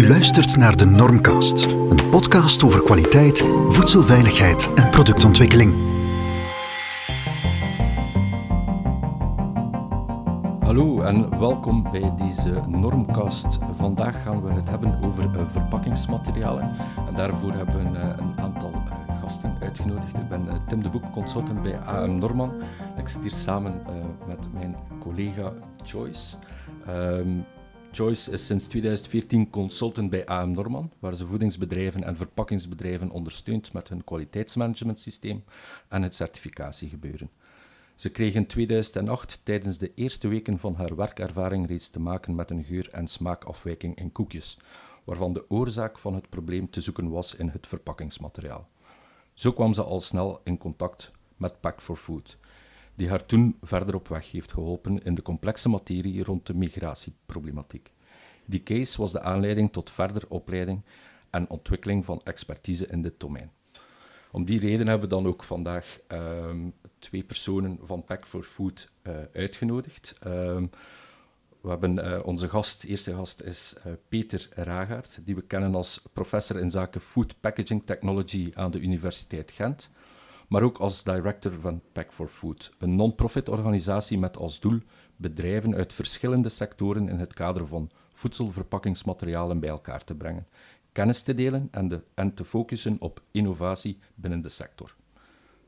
U luistert naar de Normcast, een podcast over kwaliteit, voedselveiligheid en productontwikkeling. Hallo en welkom bij deze Normcast. Vandaag gaan we het hebben over uh, verpakkingsmaterialen. En daarvoor hebben we uh, een aantal uh, gasten uitgenodigd. Ik ben Tim de Boek, consultant bij AM Norman. Ik zit hier samen met mijn collega Joyce. Um, Joyce is sinds 2014 consultant bij AM Norman, waar ze voedingsbedrijven en verpakkingsbedrijven ondersteunt met hun kwaliteitsmanagementsysteem en het certificatiegebeuren. Ze kreeg in 2008 tijdens de eerste weken van haar werkervaring reeds te maken met een geur- en smaakafwijking in koekjes, waarvan de oorzaak van het probleem te zoeken was in het verpakkingsmateriaal. Zo kwam ze al snel in contact met Pack for Food, die haar toen verder op weg heeft geholpen in de complexe materie rond de migratieproblematiek. Die case was de aanleiding tot verder opleiding en ontwikkeling van expertise in dit domein. Om die reden hebben we dan ook vandaag um, twee personen van Pack for Food uh, uitgenodigd. Um, we hebben uh, onze gast, eerste gast is uh, Peter Ragaert, die we kennen als professor in zaken Food Packaging Technology aan de Universiteit Gent maar ook als director van Pack for Food, een non-profit organisatie met als doel bedrijven uit verschillende sectoren in het kader van voedselverpakkingsmaterialen bij elkaar te brengen, kennis te delen en, te focussen op innovatie binnen de sector.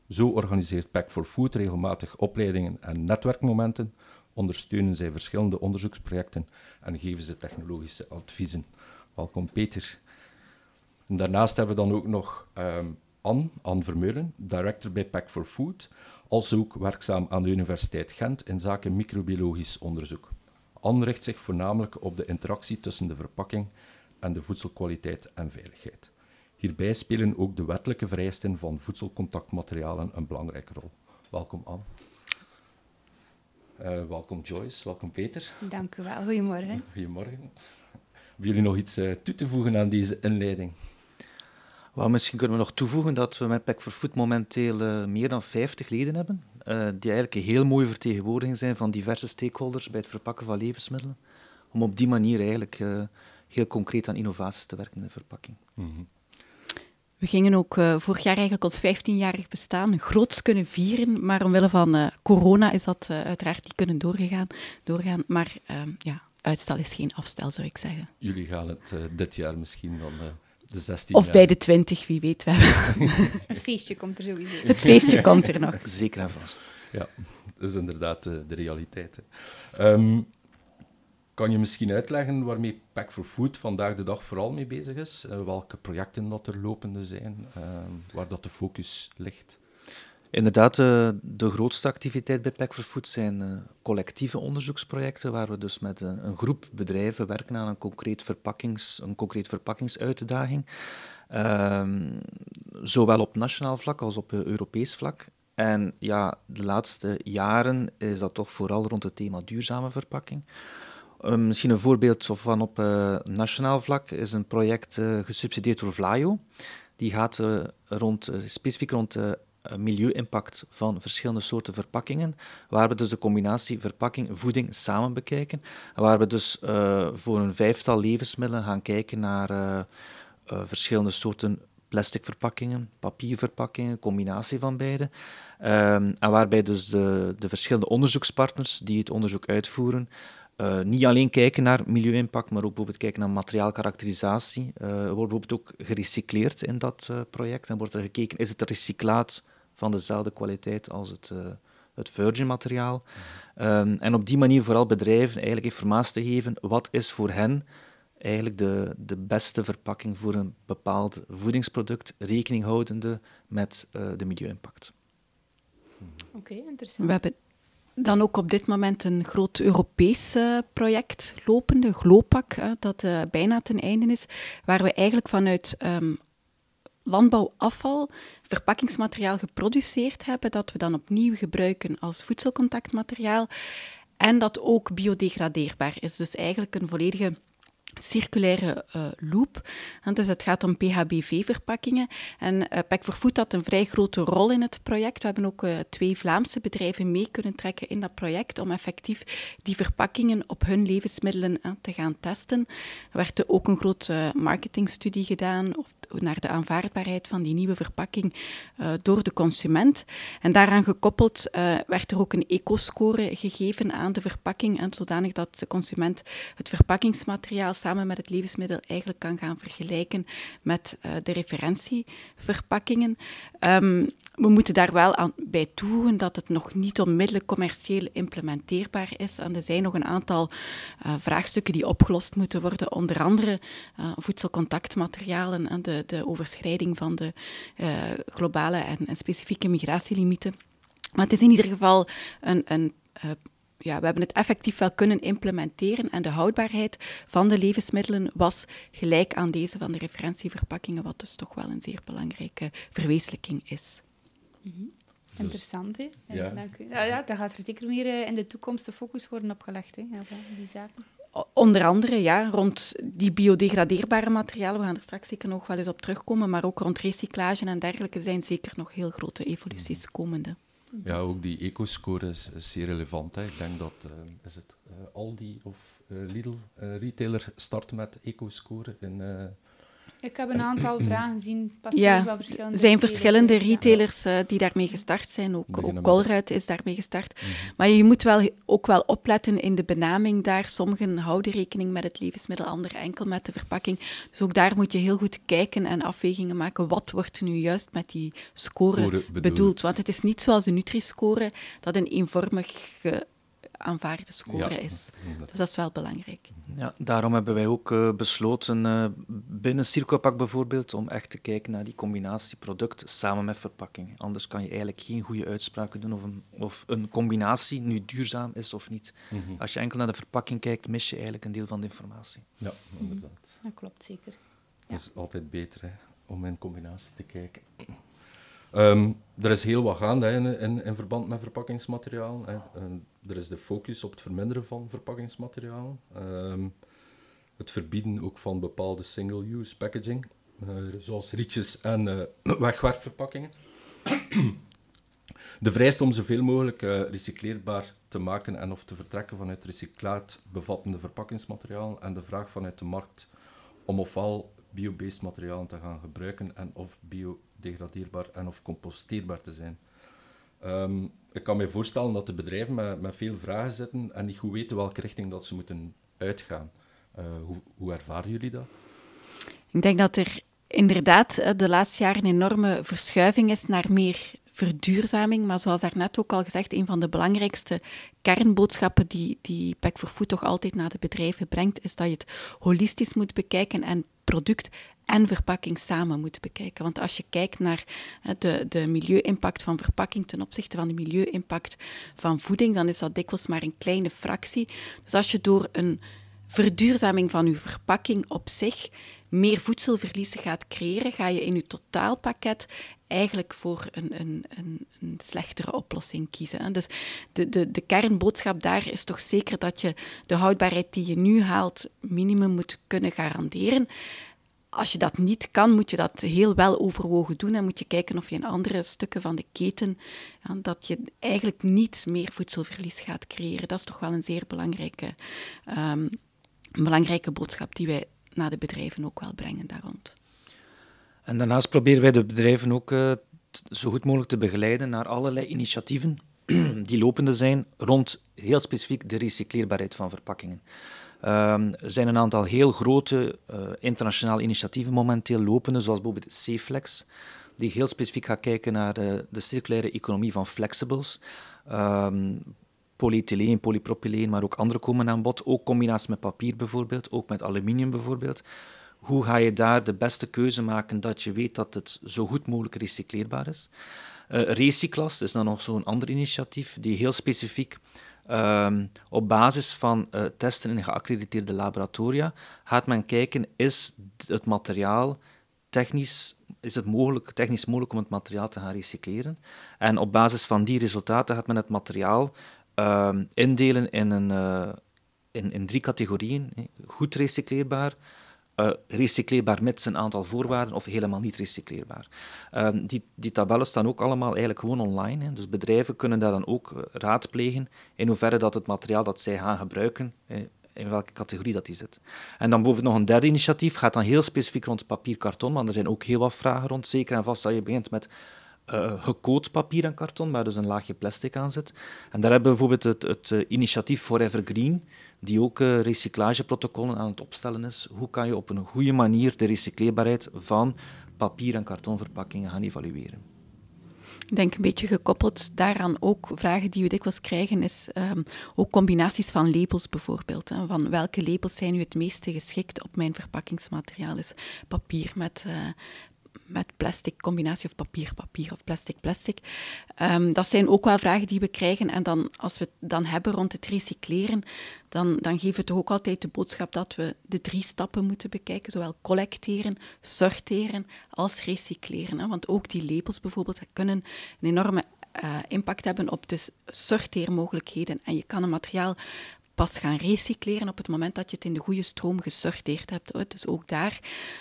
Zo organiseert Pack for Food regelmatig opleidingen en netwerkmomenten, ondersteunen zij verschillende onderzoeksprojecten en geven ze technologische adviezen. Welkom Peter. En daarnaast hebben we dan ook nog um, Anne, Anne Vermeulen, director bij Pack for Food, als ook werkzaam aan de Universiteit Gent in zaken microbiologisch onderzoek. Anne richt zich voornamelijk op de interactie tussen de verpakking en de voedselkwaliteit en veiligheid. Hierbij spelen ook de wettelijke vereisten van voedselcontactmaterialen een belangrijke rol. Welkom Anne. Uh, welkom Joyce, welkom Peter. Dank u wel, goedemorgen. Goedemorgen. Hebben jullie nog iets uh, toe te voegen aan deze inleiding? Well, misschien kunnen we nog toevoegen dat we met Pack for Food momenteel uh, meer dan 50 leden hebben, uh, die eigenlijk een heel mooie vertegenwoordiging zijn van diverse stakeholders bij het verpakken van levensmiddelen, om op die manier eigenlijk uh, heel concreet aan innovaties te werken in de verpakking. Mm -hmm. We gingen ook vorig jaar eigenlijk ons 15-jarig bestaan groots kunnen vieren, maar omwille van corona is dat uiteraard niet kunnen doorgegaan, doorgaan. Maar ehm, ja, uitstel is geen afstel, zou ik zeggen. Jullie gaan het dit jaar misschien dan de 16 Of bij de 20, wie weet. Een feestje komt er sowieso. Het feestje komt er nog. Zeker en vast. Ja, dat is inderdaad de, de realiteit. Um, kan je misschien uitleggen waarmee Pack for Food vandaag de dag vooral mee bezig is? Uh, welke projecten dat er lopende zijn, uh, waar dat de focus ligt? Inderdaad, uh, de grootste activiteit bij Pack for Food zijn uh, collectieve onderzoeksprojecten, waar we dus met een, een, groep bedrijven werken aan een concreet, verpakkings, een concreet verpakkingsuitdaging. Ehm, zowel op nationaal vlak als op uh, Europees vlak. En ja, de laatste jaren is dat toch vooral rond het thema duurzame verpakking. misschien een voorbeeld van op nationaal vlak is een project gesubsidieerd door Vlaio. Die gaat rond, specifiek rond milieu-impact van verschillende soorten verpakkingen, waar we dus de combinatie verpakking-voeding samen bekijken, waar we dus uh, voor een vijftal levensmiddelen gaan kijken naar uh, verschillende soorten plastic verpakkingen, papierverpakkingen, combinatie van beide. Um, en waarbij dus de, de verschillende onderzoekspartners die het onderzoek uitvoeren, uh, niet alleen kijken naar milieu-impact, maar ook bijvoorbeeld kijken naar materiaalkarakterisatie. Uh, er wordt bijvoorbeeld ook gerecycleerd in dat uh, project en wordt er gekeken, is het recyclaat van dezelfde kwaliteit als het, uh, het virgin materiaal. Um, en op die manier vooral bedrijven eigenlijk informatie te geven wat is voor hen eigenlijk de, de beste verpakking voor een bepaald voedingsproduct, rekening houdende met uh, de milieu-impact. Oké, okay, interessant. We hebben dan ook op dit moment een groot Europees uh, project lopende, Glopak, dat uh, bijna ten einde is, waar we eigenlijk vanuit um, landbouwafval verpakkingsmateriaal geproduceerd hebben, dat we dan opnieuw gebruiken als voedselcontactmateriaal en dat ook biodegradeerbaar is. Dus eigenlijk een volledige circulaire uh, loop. Dus het gaat om PHBV-verpakkingen. En uh, Pack for Food had een vrij grote rol in het project. We hebben ook uh, twee Vlaamse bedrijven mee kunnen trekken in dat project om effectief die verpakkingen op hun levensmiddelen te gaan testen. Er werd ook een grote marketingstudie gedaan naar de aanvaardbaarheid van die nieuwe verpakking door de consument. En daaraan gekoppeld werd er ook een eco-score gegeven aan de verpakking, en zodanig dat de consument het verpakkingsmateriaal samen met het levensmiddel eigenlijk kan gaan vergelijken met uh, de referentieverpakkingen. Um, we moeten daar wel aan bij toevoegen dat het nog niet onmiddellijk commercieel implementeerbaar is. En er zijn nog een aantal uh, vraagstukken die opgelost moeten worden, onder andere uh, voedselcontactmaterialen en de, de overschrijding van de globale en, en specifieke migratielimieten. Maar het is in ieder geval een, een ja, we hebben het effectief wel kunnen implementeren en de houdbaarheid van de levensmiddelen was gelijk aan deze van de referentieverpakkingen, wat dus toch wel een zeer belangrijke verwezenlijking is. Mm -hmm. Interessant, hè? Ja. Dank u. Ja, ja, daar gaat er zeker meer uh, in de toekomst de focus worden opgelegd, hè, op die zaken. Onder andere ja, rond die biodegradeerbare materialen, we gaan er straks zeker nog wel eens op terugkomen, maar ook rond recyclage en dergelijke zijn zeker nog heel grote evoluties mhm. komende. Ja, ook die eco-score is, zeer relevant. Hè. Ik denk dat uh, is het, uh, Aldi of uh, Lidl retailer start met eco-score in ik heb een aantal vragen zien passeren. Ja, er zijn verschillende retailers uh, die daarmee gestart zijn. Ook, ook Colruyt is daarmee gestart. Mm -hmm. Maar je moet wel, ook wel opletten in de benaming daar. Sommigen houden rekening met het levensmiddel, anderen enkel met de verpakking. Dus ook daar moet je heel goed kijken en afwegingen maken. Wat wordt nu juist met die score, bedoeld? bedoeld? Want het is niet zoals de Nutri-score, dat een eenvormige aanvaarde score is. Dus dat is wel belangrijk. Ja, daarom hebben wij ook uh, besloten uh, binnen Circopack bijvoorbeeld om echt te kijken naar die combinatie product samen met verpakking. Anders kan je eigenlijk geen goede uitspraken doen of een, of een combinatie nu duurzaam is of niet. Mm -hmm. Als je enkel naar de verpakking kijkt, mis je eigenlijk een deel van de informatie. Ja, inderdaad. Mm -hmm. Dat klopt zeker. Het is altijd beter hè, om in combinatie te kijken. Um, er is heel wat gaande hè, in, in, verband met verpakkingsmateriaal. Hè. er is de focus op het verminderen van verpakkingsmateriaal. Um, het verbieden ook van bepaalde single-use packaging, uh, zoals rietjes en uh, wegwerpverpakkingen. de vereist om zoveel mogelijk uh, recycleerbaar te maken en of te vertrekken vanuit recyclaat bevattende verpakkingsmateriaal en de vraag vanuit de markt om ofwel biobased materialen te gaan gebruiken en of biodegradeerbaar en of composteerbaar te zijn. Um, ik kan me voorstellen dat de bedrijven met, met, veel vragen zitten en niet goed weten welke richting dat ze moeten uitgaan. Uh, hoe, hoe ervaren jullie dat? Ik denk dat er inderdaad eh, de laatste jaren een enorme verschuiving is naar meer verduurzaming. Maar zoals daarnet ook al gezegd, een van de belangrijkste kernboodschappen die, die Pack for Food toch altijd naar de bedrijven brengt, is dat je het holistisch moet bekijken en product en verpakking samen moet bekijken. Want als je kijkt naar de, de milieu-impact van verpakking ten opzichte van de milieu-impact van voeding, dan is dat dikwijls maar een kleine fractie. Dus als je door een verduurzaming van je verpakking op zich meer voedselverliezen gaat creëren, ga je in je totaalpakket eigenlijk voor een, een, een, slechtere oplossing kiezen. Dus de, de, de kernboodschap daar is toch zeker dat je de houdbaarheid die je nu haalt minimum moet kunnen garanderen. Als je dat niet kan, moet je dat heel wel overwogen doen en moet je kijken of je in andere stukken van de keten, dat je eigenlijk niet meer voedselverlies gaat creëren. Dat is toch wel een zeer belangrijke, um, belangrijke boodschap die wij naar de bedrijven ook wel brengen daar rond. En daarnaast proberen wij de bedrijven ook uh, zo goed mogelijk te begeleiden naar allerlei initiatieven die lopende zijn rond heel specifiek de recycleerbaarheid van verpakkingen. Um, er zijn een aantal heel grote uh, internationale initiatieven momenteel lopende, zoals bijvoorbeeld Cflex, die heel specifiek gaat kijken naar uh, de circulaire economie van flexibles. Um, polyethyleen, polypropyleen, maar ook andere komen aan bod. Ook combinatie met papier bijvoorbeeld, ook met aluminium bijvoorbeeld. Hoe ga je daar de beste keuze maken dat je weet dat het zo goed mogelijk recycleerbaar is? Uh, is dan nog zo'n ander initiatief die heel specifiek um, op basis van uh, testen in geaccrediteerde laboratoria gaat men kijken, is het materiaal technisch, is het mogelijk, technisch mogelijk om het materiaal te gaan recycleren? En op basis van die resultaten gaat men het materiaal um, indelen in een, uh, in, in drie categorieën. Goed recycleerbaar, uh, recycleerbaar met zijn aantal voorwaarden of helemaal niet recycleerbaar. Uh, die, die tabellen staan ook allemaal eigenlijk gewoon online. Hè. Dus bedrijven kunnen daar dan ook uh, raadplegen in hoeverre dat het materiaal dat zij gaan gebruiken, in welke categorie dat die zit. En dan bijvoorbeeld nog een derde initiatief, gaat dan heel specifiek rond papier, karton, maar er zijn ook heel wat vragen rond. Zeker en vast dat je begint met uh, gecoat papier en karton, waar dus een laagje plastic aan zit. En daar hebben we bijvoorbeeld het, het initiatief Forever Green, die ook uh, recyclageprotocollen aan het opstellen is. Hoe kan je op een goede manier de recycleerbaarheid van papier- en kartonverpakkingen gaan evalueren? Ik denk een beetje gekoppeld daaraan ook vragen die we dikwijls krijgen, is um, ook combinaties van labels bijvoorbeeld. Hè. Van welke labels zijn nu het meeste geschikt op mijn verpakkingsmateriaal? Is papier met met plastic combinatie of papier, papier of plastic, plastic. Um, dat zijn ook wel vragen die we krijgen. En dan, als we het dan hebben rond het recycleren, dan, dan geven we toch ook altijd de boodschap dat we de drie stappen moeten bekijken. Zowel collecteren, sorteren als recycleren. Hè. Want ook die labels bijvoorbeeld kunnen een enorme uh, impact hebben op de sorteermogelijkheden. En je kan een materiaal pas gaan recycleren op het moment dat je het in de goede stroom gesorteerd hebt. Dus ook daar,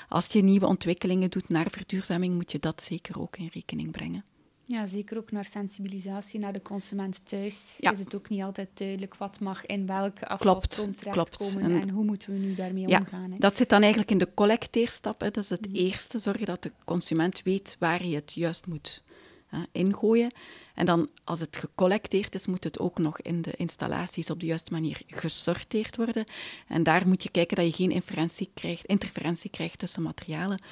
als je nieuwe ontwikkelingen doet naar verduurzaming, moet je dat zeker ook in rekening brengen. Ja, zeker ook naar sensibilisatie naar de consument thuis. Is het ook niet altijd duidelijk wat mag in welke afvalstroom terechtkomen en, en, hoe moeten we nu daarmee ja, omgaan. Hè? Dat zit dan eigenlijk in de collecteerstap. Hè. Dat is het mhm. eerste, zorgen dat de consument weet waar je het juist moet ingooien. En dan, als het gecollecteerd is, moet het ook nog in de installaties op de juiste manier gesorteerd worden. En daar moet je kijken dat je geen interferentie krijgt, interferentie krijgt tussen materialen.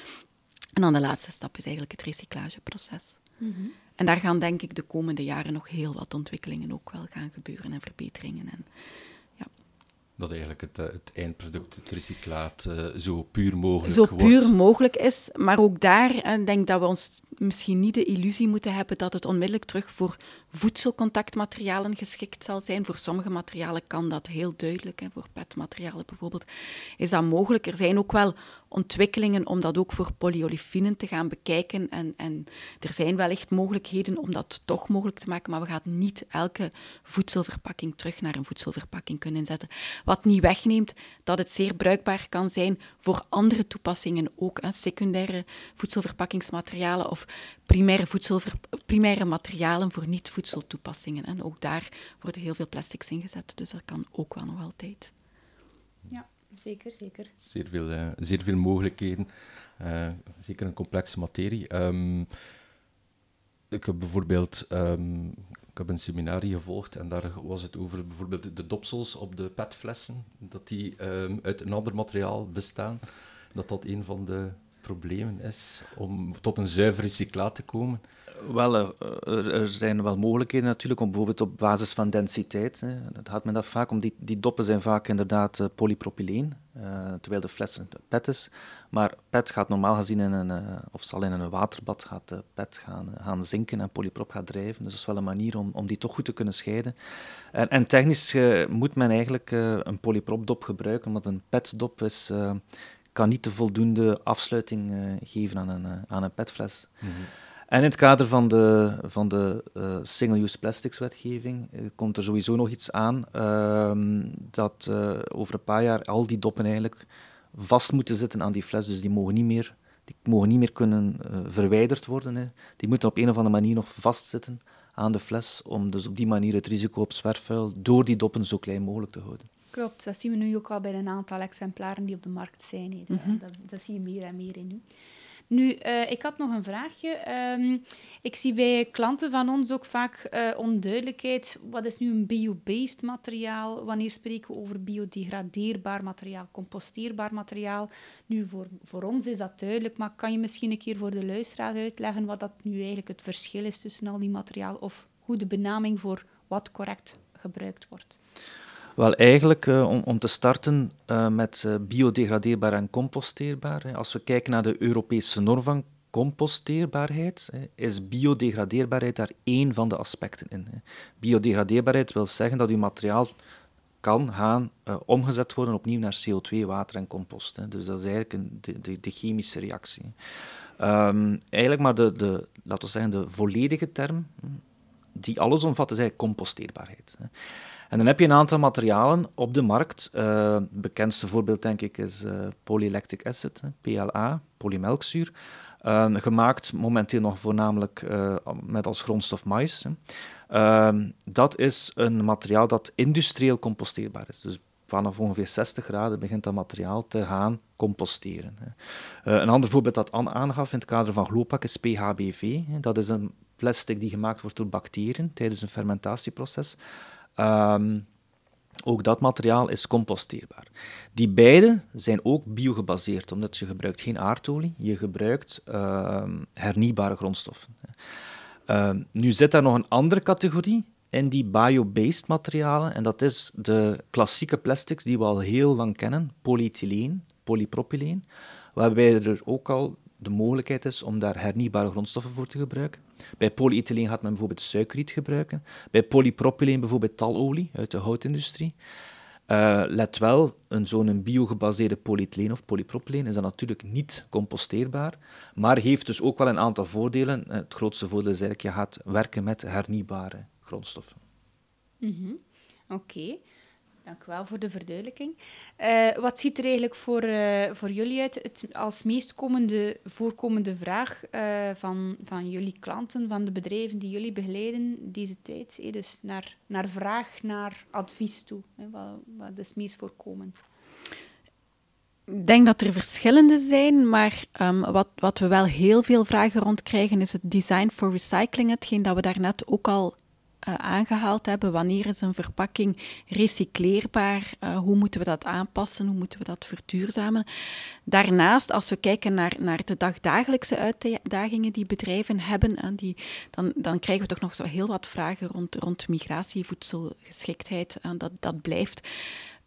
En dan de laatste stap is eigenlijk het recyclageproces. Mhm. En daar gaan denk ik de komende jaren nog heel wat ontwikkelingen ook wel gaan gebeuren en verbeteringen. En dat eigenlijk het, eh, het eindproduct, het recyclaat, uh, zo puur mogelijk Zo puur mogelijk is. Maar ook daar uh, denk dat we ons misschien niet de illusie moeten hebben dat het onmiddellijk terug voor voedselcontactmaterialen geschikt zal zijn. Voor sommige materialen kan dat heel duidelijk. Hè. Voor petmaterialen bijvoorbeeld is dat mogelijk. Er zijn ook wel ontwikkelingen om dat ook voor polyolefinen te gaan bekijken. En, en er zijn wellicht mogelijkheden om dat toch mogelijk te maken, maar we gaan niet elke voedselverpakking terug naar een voedselverpakking kunnen zetten. Wat niet wegneemt dat het zeer bruikbaar kan zijn voor andere toepassingen ook. Secundaire voedselverpakkingsmaterialen of primaire, primaire materialen voor niet-voedseltoepassingen. En ook daar worden heel veel plastics ingezet, dus dat kan ook wel nog altijd. Ja, zeker, zeker. Zeer veel, uh, zeer veel mogelijkheden. Uh, zeker een complexe materie. Um, ik heb bijvoorbeeld um, ik heb een seminarie gevolgd en daar was het over bijvoorbeeld de dopsels op de petflessen, dat die um, uit een ander materiaal bestaan. Dat dat een van de problemen is om tot een zuiver recyclaat te komen? Wel, eh, er, zijn wel mogelijkheden natuurlijk, om bijvoorbeeld op basis van densiteit. Hè. Dat gaat men dat vaak om. Die, die doppen zijn vaak inderdaad uh, polypropyleen, uh, terwijl de fles pet is. Maar pet gaat normaal gezien in een, of zal in een waterbad gaat pet gaan, gaan zinken en polyprop gaat drijven. Dus dat is wel een manier om, om die toch goed te kunnen scheiden. En, en technisch moet men eigenlijk een polypropdop gebruiken, omdat een petdop is kan niet de voldoende afsluiting uh, geven aan een, uh, aan een petfles. Mm -hmm. En in het kader van de, van de uh, single-use plastics wetgeving komt er sowieso nog iets aan ehm, dat over een paar jaar al die doppen eigenlijk vast moeten zitten aan die fles, dus die mogen niet meer, die mogen niet meer kunnen verwijderd worden. Hè. Die moeten op een of andere manier nog vastzitten aan de fles, om dus op die manier het risico op zwerfvuil door die doppen zo klein mogelijk te houden. Klopt, dat zien we nu ook al bij een aantal exemplaren die op de markt zijn. Mhm. dat, dat, zie je meer en meer in nu. Nu, uh, ik had nog een vraagje. Um, ik zie bij klanten van ons ook vaak uh, onduidelijkheid. Wat is nu een bio-based materiaal? Wanneer spreken we over biodegradeerbaar materiaal, composteerbaar materiaal? Nu, voor, voor ons is dat duidelijk, maar kan je misschien een keer voor de luisteraar uitleggen wat dat nu eigenlijk het verschil is tussen al die materialen of hoe de benaming voor wat correct gebruikt wordt? Wel, eigenlijk uh, om, om, te starten uh, met uh, biodegradeerbaar en composteerbaar. Hè. Als we kijken naar de Europese norm van composteerbaarheid, hè, is biodegradeerbaarheid daar één van de aspecten in. Hè. Biodegradeerbaarheid wil zeggen dat uw materiaal kan gaan omgezet worden opnieuw naar CO2, water en compost. Hè. Dus dat is eigenlijk een, de, de, chemische reactie. Um, eigenlijk maar de, de, laten we zeggen, de volledige term, die alles omvat, is eigenlijk composteerbaarheid. Hè. En dan heb je een aantal materialen op de markt. Het bekendste voorbeeld, denk ik, is uh, polylactic acid, PLA, polymelkzuur. Uh, gemaakt momenteel nog voornamelijk met als grondstof mais. Ehm, dat is een materiaal dat industrieel composteerbaar is. Dus vanaf ongeveer 60 graden begint dat materiaal te gaan composteren. een ander voorbeeld dat Anne aangaf in het kader van Glopak is PHBV. Dat is een plastic die gemaakt wordt door bacteriën tijdens een fermentatieproces. Ehm, ook dat materiaal is composteerbaar. Die beide zijn ook biogebaseerd, omdat je gebruikt geen aardolie, je gebruikt uh, hernieuwbare grondstoffen. Ehm, nu zit daar nog een andere categorie in die bio-based materialen, en dat is de klassieke plastics die we al heel lang kennen, polyethyleen, polypropyleen, waarbij er ook al de mogelijkheid is om daar hernieuwbare grondstoffen voor te gebruiken. Bij polyethyleen gaat men bijvoorbeeld suikerriet gebruiken. Bij polypropyleen bijvoorbeeld talolie uit de houtindustrie. Uh, let wel, een zo'n biogebaseerde polyethyleen of polypropyleen is dat natuurlijk niet composteerbaar, maar heeft dus ook wel een aantal voordelen. Het grootste voordeel is eigenlijk, je gaat werken met hernieuwbare grondstoffen. Mm Oké. Dank u wel voor de verduidelijking. Uh, wat ziet er eigenlijk voor, uh, voor jullie uit het, als meest komende, voorkomende vraag uh, van, van jullie klanten, van de bedrijven die jullie begeleiden deze tijd? Dus naar, naar vraag, naar advies toe. Wat, wat is meest voorkomend? Ik denk dat er verschillende zijn, maar um, wat, wat we wel heel veel vragen rond krijgen is het design for recycling, hetgeen dat we daarnet ook al uh, aangehaald hebben. Wanneer is een verpakking recycleerbaar? Uh, hoe moeten we dat aanpassen? Hoe moeten we dat verduurzamen? Daarnaast, als we kijken naar, naar de dagdagelijkse uitdagingen die bedrijven hebben, en die, dan, dan krijgen we toch nog zo heel wat vragen rond, rond migratie, voedselgeschiktheid. En dat, dat blijft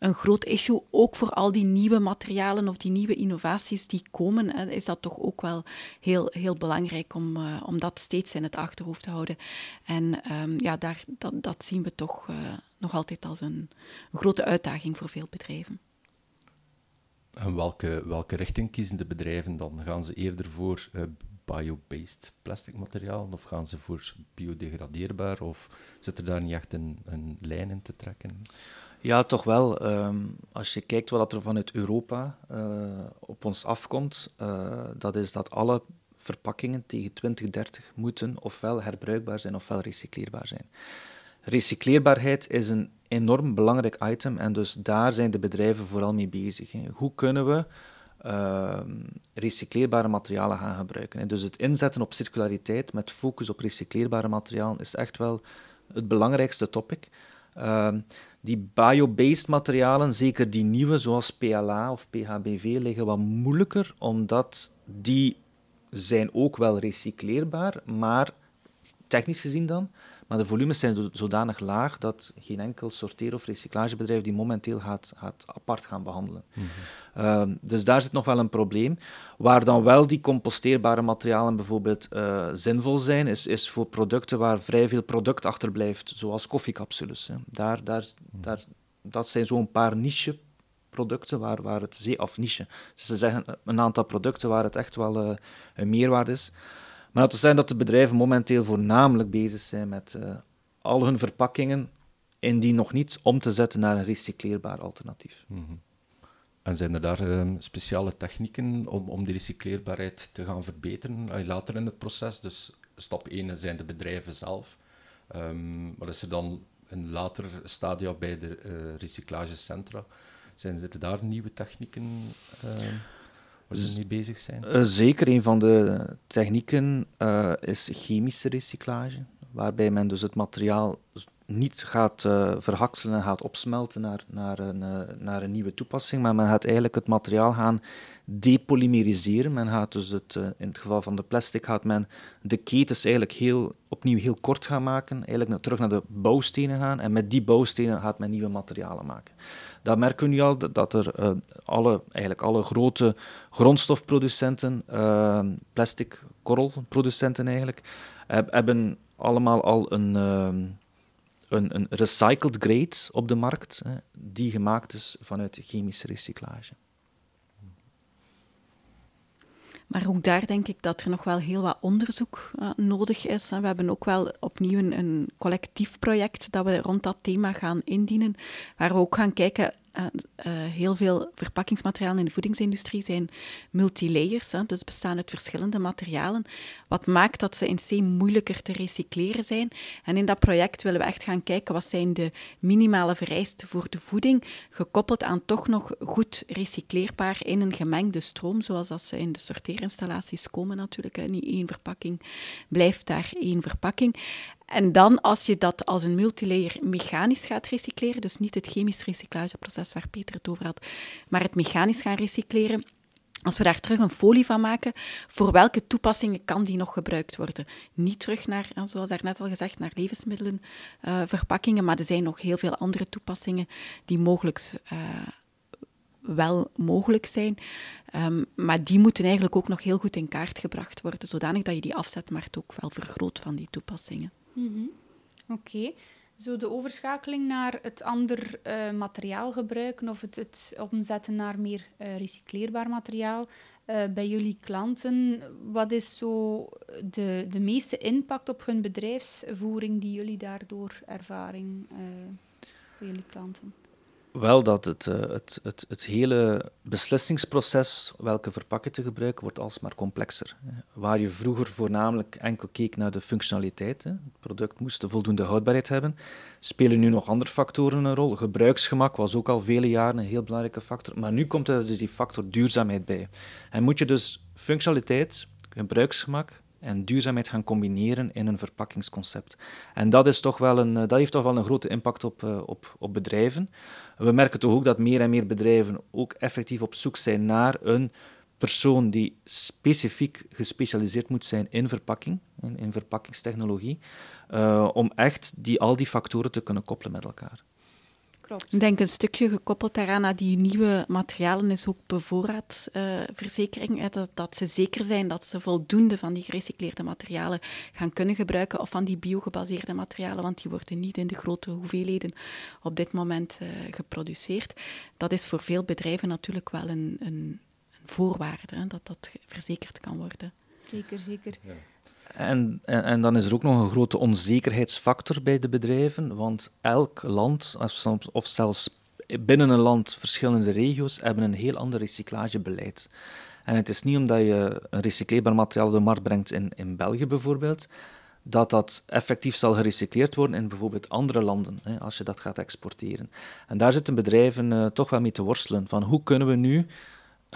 een groot issue. Ook voor al die nieuwe materialen of die nieuwe innovaties die komen, is dat toch ook wel heel, heel belangrijk om, uh, om dat steeds in het achterhoofd te houden. En um, ja, daar, dat, dat zien we toch uh, nog altijd als een, grote uitdaging voor veel bedrijven. En welke, welke richting kiezen de bedrijven dan? Gaan ze eerder voor uh, bio-based plastic materiaal of gaan ze voor biodegradeerbaar? Of zit er daar niet echt een, een lijn in te trekken? Ja, toch wel. Ehm, als je kijkt wat er vanuit Europa uh, op ons afkomt, uh, dat is dat alle verpakkingen tegen 2030 moeten ofwel herbruikbaar zijn ofwel recycleerbaar zijn. Recycleerbaarheid is een enorm belangrijk item en dus daar zijn de bedrijven vooral mee bezig. Hoe kunnen we uh, recycleerbare materialen gaan gebruiken? Dus het inzetten op circulariteit met focus op recycleerbare materialen is echt wel het belangrijkste topic. Ehm, die bio-based materialen, zeker die nieuwe zoals PLA of PHBV, liggen wat moeilijker, omdat die zijn ook wel recycleerbaar, maar technisch gezien dan, maar de volumes zijn zodanig laag dat geen enkel sorteer- of recyclagebedrijf die momenteel gaat, gaat apart gaan behandelen. Mm -hmm. dus daar zit nog wel een probleem. Waar dan wel die composteerbare materialen bijvoorbeeld uh, zinvol zijn, is, is voor producten waar vrij veel product achterblijft, zoals koffiecapsules. Hè. Daar, daar, mhm. daar, dat zijn zo'n paar niche producten waar, waar het zeer, of niche, dus ze zeggen een aantal producten waar het echt wel uh, een meerwaarde is. Maar het zijn dat de bedrijven momenteel voornamelijk bezig zijn met uh, al hun verpakkingen in die nog niet om te zetten naar een recycleerbaar alternatief. -hmm. En zijn er daar um, speciale technieken om, om die recycleerbaarheid te gaan verbeteren uh, later in het proces? Dus stap 1 zijn de bedrijven zelf. Um, wat is er dan een later stadia bij de uh, recyclagecentra? Zijn er daar nieuwe technieken? Waar ze mee bezig zijn? Uh, zeker, een van de technieken uh, is chemische recyclage, waarbij men dus het materiaal niet gaat uh, verhakselen en gaat opsmelten naar, naar, een, naar een nieuwe toepassing, maar men gaat eigenlijk het materiaal gaan depolymeriseren. Men gaat dus het, in het geval van de plastic gaat men de ketens eigenlijk heel, opnieuw heel kort gaan maken, eigenlijk terug naar de bouwstenen gaan en met die bouwstenen gaat men nieuwe materialen maken. Daar merken we nu al dat er uh, alle, eigenlijk alle grote grondstofproducenten, uh, plastic korrelproducenten eigenlijk, hebben allemaal al een, uh, een, een recycled grade op de markt, die gemaakt is vanuit chemische recyclage. Maar ook daar denk ik dat er nog wel heel wat onderzoek uh, nodig is. We hebben ook wel opnieuw een, collectief project dat we rond dat thema gaan indienen, waar we ook gaan kijken uh, heel veel verpakkingsmaterialen in de voedingsindustrie zijn multilayers, hè, dus bestaan uit verschillende materialen, wat maakt dat ze in C moeilijker te recycleren zijn. En in dat project willen we echt gaan kijken wat zijn de minimale vereisten voor de voeding, gekoppeld aan toch nog goed recycleerbaar in een gemengde stroom, zoals dat ze in de sorteerinstallaties komen natuurlijk. Hè. Niet één verpakking blijft daar één verpakking. En dan, als je dat als een multilayer mechanisch gaat recycleren, dus niet het chemisch recyclageproces waar Peter het over had, maar het mechanisch gaan recycleren, als we daar terug een folie van maken, voor welke toepassingen kan die nog gebruikt worden? Niet terug naar, zoals daarnet al gezegd, naar levensmiddelenverpakkingen, uh, maar er zijn nog heel veel andere toepassingen die mogelijk uh, wel mogelijk zijn. Um, maar die moeten eigenlijk ook nog heel goed in kaart gebracht worden, zodanig dat je die afzetmarkt ook wel vergroot van die toepassingen. Mm Oké. Zo de overschakeling naar het ander uh, materiaal gebruiken of het, het omzetten naar meer uh, recycleerbaar materiaal uh, bij jullie klanten. Wat is zo de, de meeste impact op hun bedrijfsvoering die jullie daardoor ervaring bij jullie klanten? Wel dat het, uh, het, het, het hele beslissingsproces, welke verpakkingen te gebruiken, wordt alsmaar complexer. Waar je vroeger voornamelijk enkel keek naar de functionaliteit, het product moest de voldoende houdbaarheid hebben, spelen nu nog andere factoren een rol. Gebruiksgemak was ook al vele jaren een heel belangrijke factor, maar nu komt er dus die factor duurzaamheid bij. En moet je dus functionaliteit, gebruiksgemak en duurzaamheid gaan combineren in een verpakkingsconcept. En dat, is toch wel een, eh, dat heeft toch wel een grote impact op, uh, op, op bedrijven. We merken toch ook dat meer en meer bedrijven ook effectief op zoek zijn naar een persoon die specifiek gespecialiseerd moet zijn in verpakking, in, in verpakkingstechnologie, uh, om echt die, al die factoren te kunnen koppelen met elkaar. Ik denk een stukje gekoppeld daaraan aan die nieuwe materialen is ook bevoorraadverzekering. Uh, dat, dat ze zeker zijn dat ze voldoende van die gerecycleerde materialen gaan kunnen gebruiken of van die biogebaseerde materialen, want die worden niet in de grote hoeveelheden op dit moment uh, geproduceerd. Dat is voor veel bedrijven natuurlijk wel een, een, een voorwaarde, hè, dat dat verzekerd kan worden. Zeker, zeker. Ja. En, en, dan is er ook nog een grote onzekerheidsfactor bij de bedrijven, want elk land, of zelfs binnen een land verschillende regio's, hebben een heel ander recyclagebeleid. En het is niet omdat je een recycleerbaar materiaal op de markt brengt in, in België bijvoorbeeld, dat dat effectief zal gerecycleerd worden in bijvoorbeeld andere landen, hè, als je dat gaat exporteren. En daar zitten bedrijven uh, toch wel mee te worstelen, van hoe kunnen we nu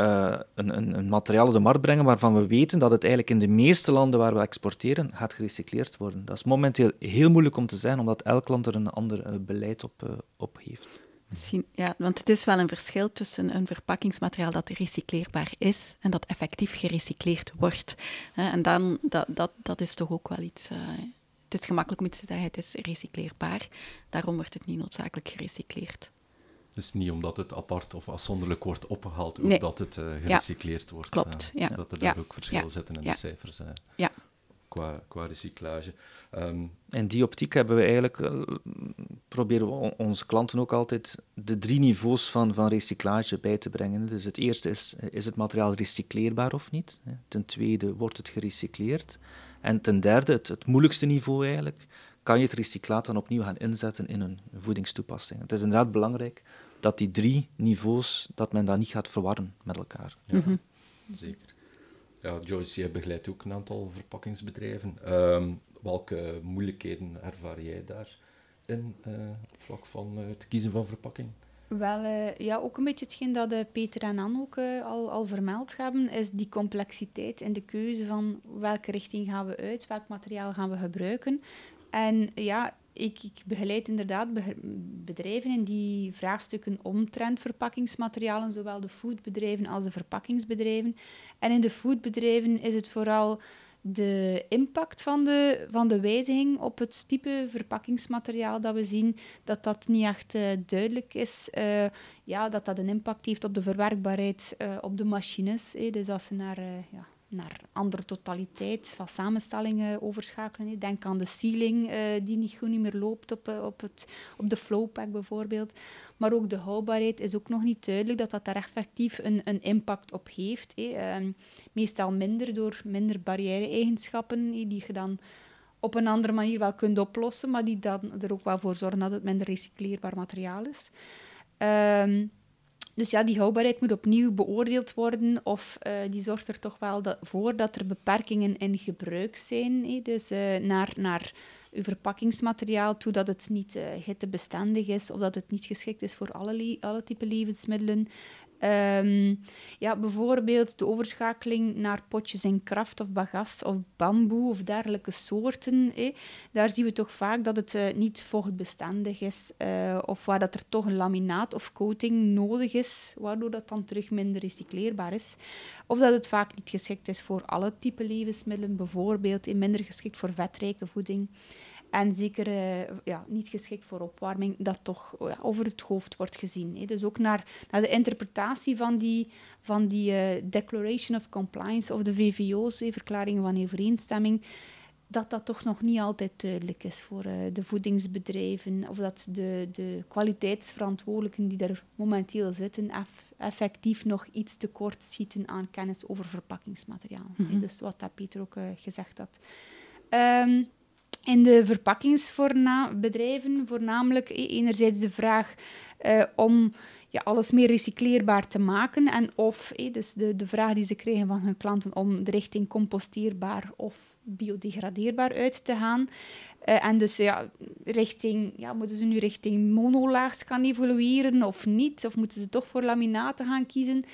uh, een, een, een, materiaal op de markt brengen waarvan we weten dat het eigenlijk in de meeste landen waar we exporteren gaat gerecycleerd worden. Dat is momenteel heel moeilijk om te zeggen, omdat elk land er een ander uh, beleid op, uh, op heeft. Misschien, ja, want het is wel een verschil tussen een verpakkingsmateriaal dat recycleerbaar is en dat effectief gerecycleerd wordt. En dan, dat, dat, dat is toch ook wel iets... het is gemakkelijk om te zeggen, het is recycleerbaar. Daarom wordt het niet noodzakelijk gerecycleerd. Dus niet omdat het apart of afzonderlijk wordt opgehaald, ook dat het uh, gerecycleerd wordt. Klopt, ja. Dat er daar ook verschil zitten in de cijfers. ja. Qua, qua recyclage. Um, in die optiek hebben we eigenlijk, uh, proberen we onze klanten ook altijd de drie niveaus van, van recyclage bij te brengen. Dus het eerste is, is het materiaal recycleerbaar of niet? Ten tweede, wordt het gerecycleerd? En ten derde, het, het moeilijkste niveau eigenlijk, kan je het recyclaat dan opnieuw gaan inzetten in een voedingstoepassing. Het is inderdaad belangrijk dat die drie niveaus, dat men dat niet gaat verwarren met elkaar. Ja, mhm. Zeker. Ja, Joyce, jij begeleidt ook een aantal verpakkingsbedrijven. Ehm, welke moeilijkheden ervaar jij daar in uh, op vlak van uh, het kiezen van verpakking? Wel, uh, ja, ook een beetje hetgeen dat Peter en Anne ook al, al vermeld hebben, is die complexiteit in de keuze van welke richting gaan we uit, welk materiaal gaan we gebruiken. En ja, ik, begeleid inderdaad bedrijven in die vraagstukken omtrent verpakkingsmaterialen, zowel de foodbedrijven als de verpakkingsbedrijven. En in de foodbedrijven is het vooral de impact van de, van de wijziging op het type verpakkingsmateriaal dat we zien, dat dat niet echt uh, duidelijk is. Uh, ja, dat dat een impact heeft op de verwerkbaarheid uh, op de machines. Dus als ze naar ja, naar andere totaliteit van samenstellingen overschakelen. Denk aan de ceiling die niet goed niet meer loopt op, op, het, op de flowpack bijvoorbeeld. Maar ook de houdbaarheid is ook nog niet duidelijk dat dat daar effectief een, een impact op heeft. Ehm, meestal minder door minder barrière-eigenschappen die je dan op een andere manier wel kunt oplossen, maar die dan er ook wel voor zorgen dat het minder recycleerbaar materiaal is. Ehm, dus ja, die houdbaarheid moet opnieuw beoordeeld worden, of uh, die zorgt er toch wel voor dat er beperkingen in gebruik zijn. Dus uh, naar, naar uw verpakkingsmateriaal toe dat het niet uh, hittebestendig is, of dat het niet geschikt is voor alle, alle type levensmiddelen. Um, ja, bijvoorbeeld de overschakeling naar potjes in kraft of bagas of bamboe of dergelijke soorten. Eh. Daar zien we toch vaak dat het uh, niet vochtbestendig is uh, of waar dat er toch een laminaat of coating nodig is, waardoor dat dan terug minder recycleerbaar is. Of dat het vaak niet geschikt is voor alle type levensmiddelen, bijvoorbeeld in minder geschikt voor vetrijke voeding. En zeker uh, ja, niet geschikt voor opwarming, dat toch ja, over het hoofd wordt gezien. Hè. Dus ook naar, naar de interpretatie van die, van die uh, Declaration of Compliance of de VVO's, verklaringen van overeenstemming, dat dat toch nog niet altijd duidelijk is voor uh, de voedingsbedrijven of dat de, de kwaliteitsverantwoordelijken die er momenteel zitten eff effectief nog iets tekort schieten aan kennis over verpakkingsmateriaal. Mm -hmm. Dus wat dat Peter ook gezegd had. Um, in de verpakkingsbedrijven voornamelijk enerzijds de vraag uh, om ja, alles meer recycleerbaar te maken en of, eh, dus de, de vraag die ze krijgen van hun klanten om de richting composteerbaar of biodegradeerbaar uit te gaan. Uh, en dus ja, richting, ja, moeten ze nu richting monolaags gaan evolueren of niet? Of moeten ze toch voor laminaten gaan kiezen?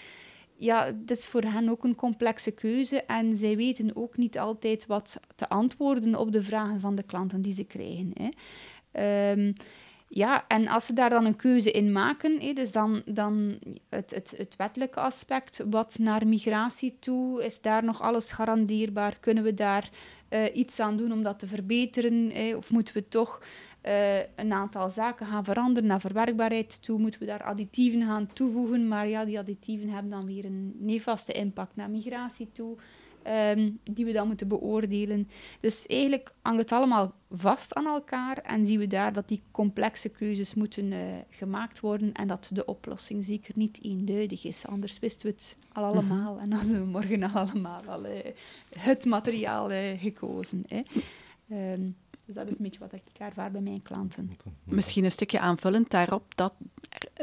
Ja, dat is voor hen ook een complexe keuze en zij weten ook niet altijd wat te antwoorden op de vragen van de klanten die ze krijgen. Hè. Um, ja, en als ze daar dan een keuze in maken, dus dan, dan het, het, het wettelijke aspect, wat naar migratie toe, is daar nog alles garandeerbaar? Kunnen we daar uh, iets aan doen om dat te verbeteren? Of moeten we toch uh, een aantal zaken gaan veranderen naar verwerkbaarheid toe, moeten we daar additieven gaan toevoegen. Maar ja, die additieven hebben dan weer een nefaste impact naar migratie toe, um, die we dan moeten beoordelen. Dus eigenlijk hangt het allemaal vast aan elkaar en zien we daar dat die complexe keuzes moeten uh, gemaakt worden en dat de oplossing zeker niet eenduidig is. Anders wisten we het al allemaal en hadden we morgen al allemaal al, uh, het materiaal gekozen. Hè. Um, dus dat is een beetje wat ik ervaar bij mijn klanten. Misschien een stukje aanvullend daarop, dat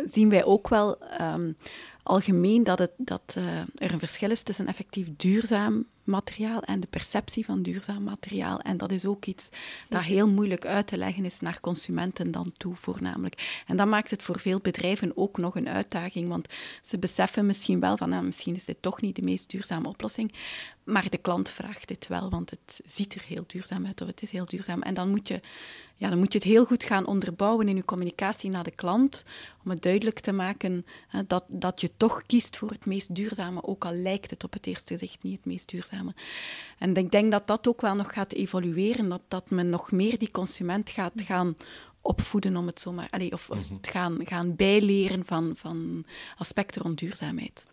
zien wij ook wel um, algemeen dat, het, dat uh, er een verschil is tussen effectief duurzaam materiaal en de perceptie van duurzaam materiaal. En dat is ook iets dat heel moeilijk uit te leggen is naar consumenten dan toe, voornamelijk. En dat maakt het voor veel bedrijven ook nog een uitdaging, want ze beseffen misschien wel van, nou, misschien is dit toch niet de meest duurzame oplossing, maar de klant vraagt dit wel, want het ziet er heel duurzaam uit of het is heel duurzaam. En dan moet je, ja, dan moet je het heel goed gaan onderbouwen in je communicatie naar de klant, om het duidelijk te maken hè, dat, dat je toch kiest voor het meest duurzame, ook al lijkt het op het eerste gezicht niet het meest duurzame. En ik denk dat dat ook wel nog gaat evolueren, dat, dat men nog meer die consument gaat gaan opvoeden, om het zo maar, allee, of, of mm gaan, gaan bijleren van, van aspecten rond duurzaamheid.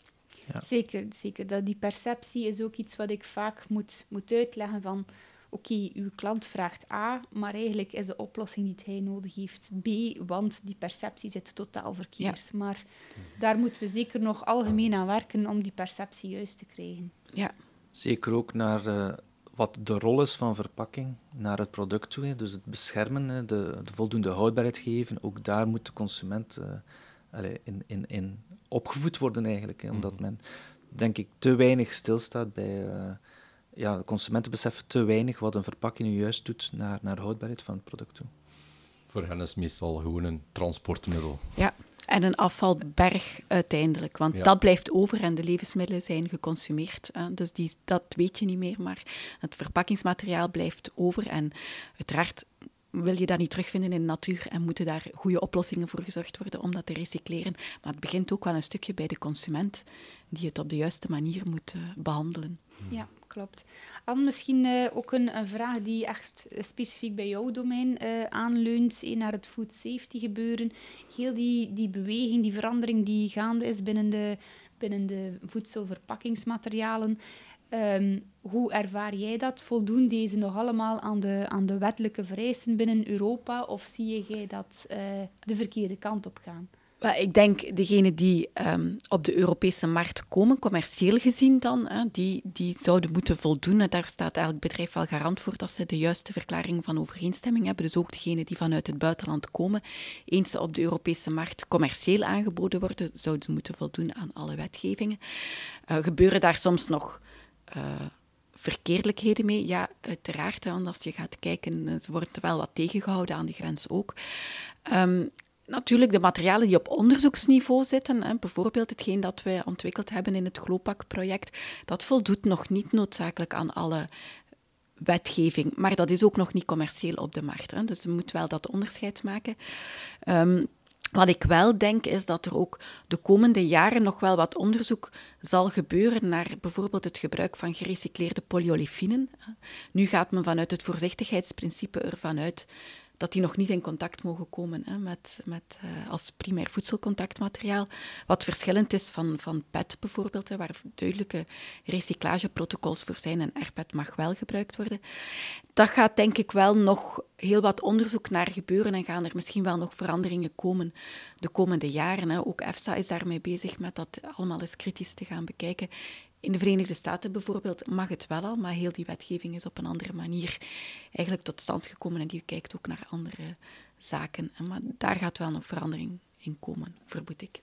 Ja. Zeker, zeker. Dat die perceptie is ook iets wat ik vaak moet, moet uitleggen van oké, uw klant vraagt A, maar eigenlijk is de oplossing die hij nodig heeft B, want die perceptie zit totaal verkeerd. Maar daar moeten we zeker nog algemeen aan werken om die perceptie juist te krijgen. Ja. Zeker ook naar uh, wat de rol is van verpakking naar het product toe. Hè. Dus het beschermen, de, de, voldoende houdbaarheid geven, ook daar moet de consument uh, in, in, in opgevoed worden eigenlijk. Hè, omdat mhm. men, denk ik, te weinig stilstaat bij... Uh, ja, de consumenten beseffen te weinig wat een verpakking nu juist doet naar, naar houdbaarheid van het product toe. Voor hen is het meestal gewoon een transportmiddel. Ja, en een afvalberg uiteindelijk. Want dat blijft over en de levensmiddelen zijn geconsumeerd. Hè. Dus die, dat weet je niet meer, maar het verpakkingsmateriaal blijft over. En uiteraard wil je dat niet terugvinden in de natuur en moeten daar goede oplossingen voor gezorgd worden om dat te recycleren. Maar het begint ook wel een stukje bij de consument, die het op de juiste manier moet uh, behandelen. Ja, klopt. Dan misschien uh, ook een, vraag die echt specifiek bij jouw domein uh, aanleunt, naar het food safety gebeuren. Heel die, die beweging, die verandering die gaande is binnen de, binnen de voedselverpakkingsmaterialen. Ehm, hoe ervaar jij dat? Voldoen deze nog allemaal aan de, aan de wettelijke vereisten binnen Europa? Of zie jij dat uh, de verkeerde kant op gaan? Ik denk degenen die um, op de Europese markt komen, commercieel gezien dan, hè, die, die zouden moeten voldoen. En daar staat elk bedrijf wel garant voor dat ze de juiste verklaring van overeenstemming hebben. Dus ook degenen die vanuit het buitenland komen, eens ze op de Europese markt commercieel aangeboden worden, zouden ze moeten voldoen aan alle wetgevingen. Uh, gebeuren daar soms nog uh, verkeerdelijkheden mee? Ja, uiteraard. want als je gaat kijken, wordt er wel wat tegengehouden aan de grens ook. Um, natuurlijk de materialen die op onderzoeksniveau zitten, hè, bijvoorbeeld hetgeen dat wij ontwikkeld hebben in het GLOPAC-project, dat voldoet nog niet noodzakelijk aan alle wetgeving, maar dat is ook nog niet commercieel op de markt. Hè, dus je moet wel dat onderscheid maken. Um, wat ik wel denk is dat er ook de komende jaren nog wel wat onderzoek zal gebeuren naar bijvoorbeeld het gebruik van gerecycleerde polyolefinen. Nu gaat men vanuit het voorzichtigheidsprincipe ervan uit dat die nog niet in contact mogen komen hè, met, met, uh, als primair voedselcontactmateriaal. Wat verschillend is van, van PET bijvoorbeeld, hè, waar duidelijke recyclageprotocols voor zijn en RPET mag wel gebruikt worden. Dat gaat denk ik wel nog heel wat onderzoek naar gebeuren en gaan er misschien wel nog veranderingen komen de komende jaren. Hè. Ook EFSA is daarmee bezig met dat allemaal eens kritisch te gaan bekijken. In de Verenigde Staten bijvoorbeeld mag het wel al, maar heel die wetgeving is op een andere manier eigenlijk tot stand gekomen en die kijkt ook naar andere zaken. Maar daar gaat wel een verandering in komen, vermoed ik.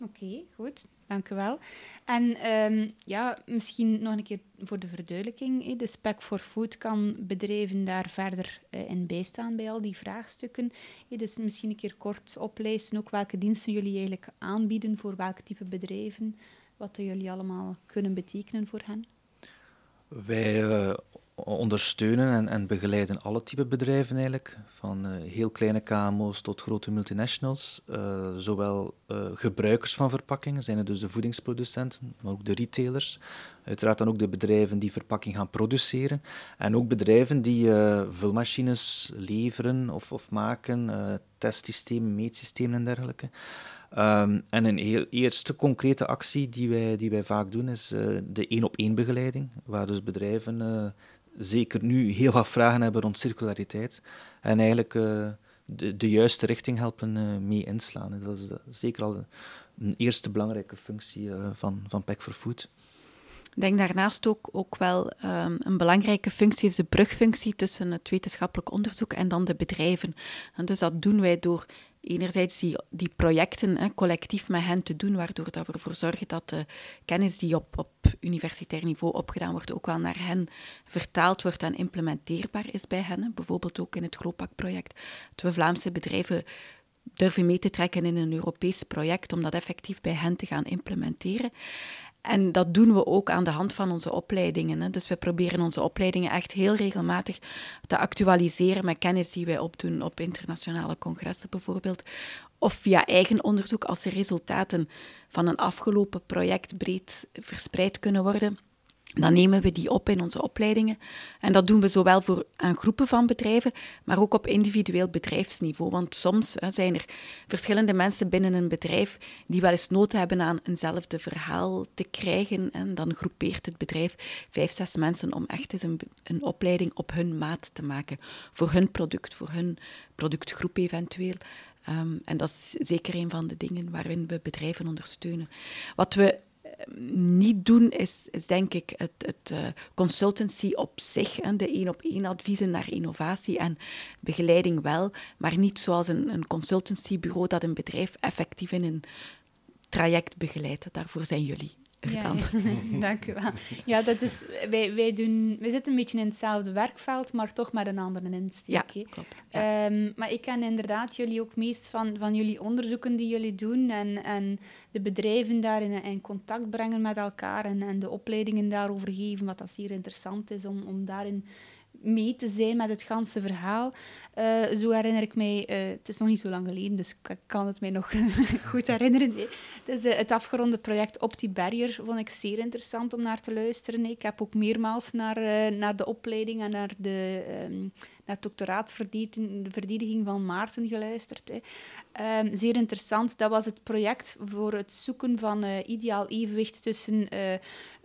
Oké, goed. Dank u wel. En um, ja, misschien nog een keer voor de verduidelijking. De Spec for Food kan bedrijven daar verder uh, in bijstaan bij al die vraagstukken. Dus misschien een keer kort oplijsten ook welke diensten jullie eigenlijk aanbieden voor welk type bedrijven wat jullie allemaal kunnen betekenen voor hen? Wij uh, ondersteunen en, en, begeleiden alle type bedrijven eigenlijk, van uh, heel kleine KMO's tot grote multinationals. Uh, zowel gebruikers van verpakkingen, zijn het dus de voedingsproducenten, maar ook de retailers. Uiteraard dan ook de bedrijven die verpakking gaan produceren. En ook bedrijven die vulmachines leveren of, of maken, testsystemen, meetsystemen en dergelijke. Um, en een heel eerste concrete actie die wij, die wij vaak doen is uh, de één-op-één begeleiding, waar dus bedrijven uh, zeker nu heel wat vragen hebben rond circulariteit en eigenlijk uh, de, de juiste richting helpen mee inslaan. Dat is zeker al een eerste belangrijke functie van, van Pack for Food. Ik denk daarnaast ook, ook wel um, een belangrijke functie is de brugfunctie tussen het wetenschappelijk onderzoek en dan de bedrijven. En dus dat doen wij door enerzijds die, die projecten collectief met hen te doen, waardoor dat we ervoor zorgen dat de kennis die op, op universitair niveau opgedaan wordt, ook wel naar hen vertaald wordt en implementeerbaar is bij hen. Bijvoorbeeld ook in het Glopak-project, dat we Vlaamse bedrijven durven mee te trekken in een Europees project om dat effectief bij hen te gaan implementeren. En dat doen we ook aan de hand van onze opleidingen. Hè. Dus we proberen onze opleidingen echt heel regelmatig te actualiseren met kennis die wij opdoen op internationale congressen bijvoorbeeld. Of via eigen onderzoek als de resultaten van een afgelopen project breed verspreid kunnen worden dan nemen we die op in onze opleidingen. En dat doen we zowel voor aan groepen van bedrijven, maar ook op individueel bedrijfsniveau. Want soms hè, zijn er verschillende mensen binnen een bedrijf die wel eens nood hebben aan eenzelfde verhaal te krijgen. En dan groepeert het bedrijf vijf, zes mensen om echt eens een, een opleiding op hun maat te maken. Voor hun product, voor hun productgroep eventueel. Um, en dat is zeker een van de dingen waarin we bedrijven ondersteunen. Wat we niet doen, is, is denk ik het, het uh, consultancy op zich en de één-op-één adviezen naar innovatie en begeleiding wel, maar niet zoals een, een consultancybureau dat een bedrijf effectief in een traject begeleidt. Daarvoor zijn jullie. Ja, dank u wel. Ja, dat is, wij, wij, doen, wij zitten een beetje in hetzelfde werkveld, maar toch met een andere insteek. Ja, klopt. Um, maar ik ken inderdaad jullie ook meest van, van jullie onderzoeken die jullie doen en, en de bedrijven daarin in contact brengen met elkaar en, en de opleidingen daarover geven, wat dat zeer interessant is om, om daarin mee te zijn met het ganse verhaal. Uh, zo herinner ik mij, uh, het is nog niet zo lang geleden, dus ik kan het mij nog goed herinneren. Uh, het afgeronde project Opti Barrier vond ik zeer interessant om naar te luisteren. Ik heb ook meermaals naar, naar de opleiding en naar de, um, naar het doctoraatverdediging van Maarten geluisterd. Hè. Ehm, zeer interessant. Dat was het project voor het zoeken van uh, ideaal evenwicht tussen uh,